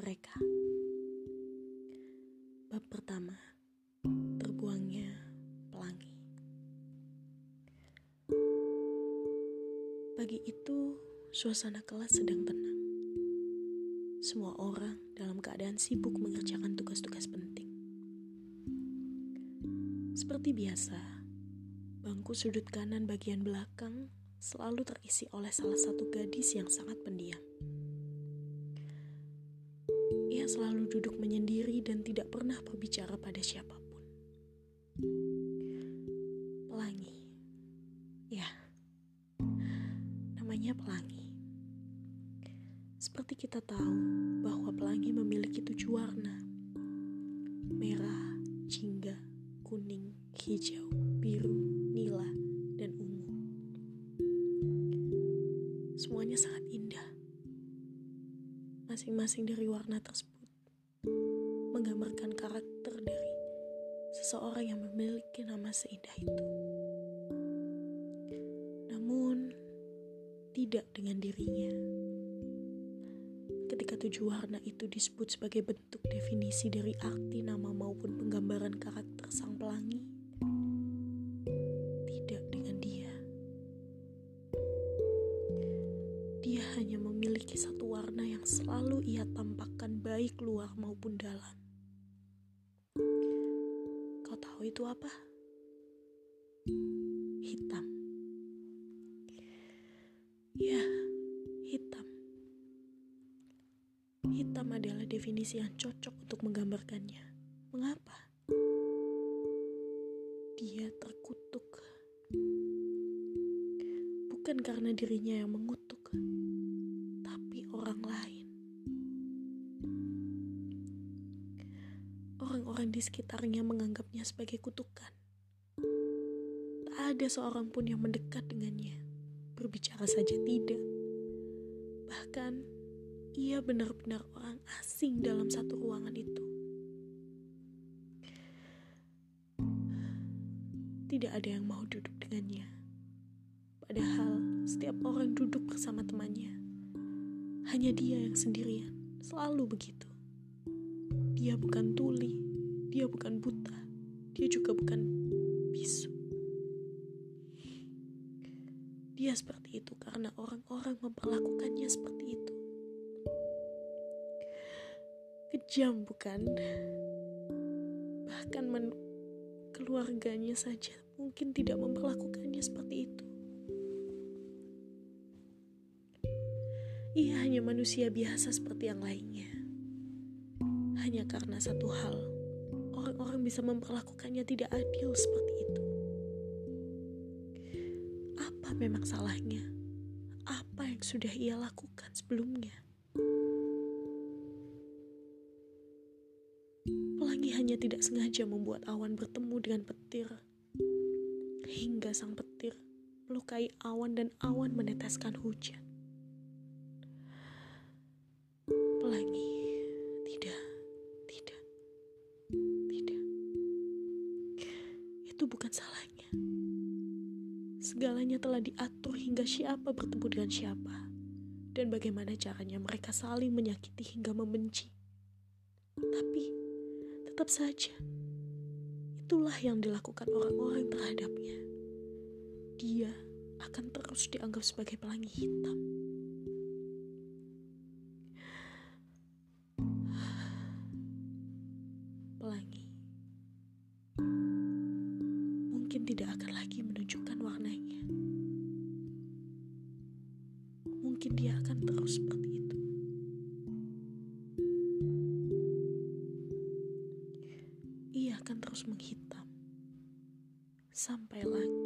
mereka. Bab pertama, terbuangnya pelangi. Pagi itu, suasana kelas sedang tenang. Semua orang dalam keadaan sibuk mengerjakan tugas-tugas penting. Seperti biasa, bangku sudut kanan bagian belakang selalu terisi oleh salah satu gadis yang sangat pendiam. Selalu duduk menyendiri dan tidak pernah berbicara pada siapa pun. Pelangi. Ya, namanya pelangi. Seperti kita tahu bahwa pelangi memiliki tujuh warna. Merah, jingga, kuning, hijau, biru, nila, dan ungu. Semuanya sangat indah. Masing-masing dari warna tersebut menggambarkan karakter dari seseorang yang memiliki nama seindah itu. Namun, tidak dengan dirinya. Ketika tujuh warna itu disebut sebagai bentuk definisi dari arti nama maupun penggambaran karakter sang pelangi, tidak dengan dia. Dia hanya memiliki satu warna yang selalu ia tampakkan baik luar maupun dalam. Tahu itu apa? Hitam. Ya, hitam. Hitam adalah definisi yang cocok untuk menggambarkannya. Mengapa? Dia terkutuk. Bukan karena dirinya yang mengutuk, tapi orang lain. Orang-orang di sekitarnya menganggapnya sebagai kutukan. Tak ada seorang pun yang mendekat dengannya. Berbicara saja tidak. Bahkan, ia benar-benar orang asing dalam satu ruangan itu. Tidak ada yang mau duduk dengannya. Padahal setiap orang duduk bersama temannya. Hanya dia yang sendirian, selalu begitu. Dia bukan tuli, dia bukan buta, dia juga bukan bisu. Dia seperti itu karena orang-orang memperlakukannya seperti itu. Kejam bukan? Bahkan men keluarganya saja mungkin tidak memperlakukannya seperti itu. Ia hanya manusia biasa seperti yang lainnya. Hanya karena satu hal, orang-orang bisa memperlakukannya tidak adil seperti itu. Apa memang salahnya? Apa yang sudah ia lakukan sebelumnya? Pelangi hanya tidak sengaja membuat awan bertemu dengan petir. Hingga sang petir melukai awan dan awan meneteskan hujan. Pelangi, tidak, bukan salahnya. Segalanya telah diatur hingga siapa bertemu dengan siapa. Dan bagaimana caranya mereka saling menyakiti hingga membenci. Tapi tetap saja, itulah yang dilakukan orang-orang terhadapnya. Dia akan terus dianggap sebagai pelangi hitam. Mungkin tidak akan lagi menunjukkan warnanya. Mungkin dia akan terus seperti itu. Ia akan terus menghitam sampai langit.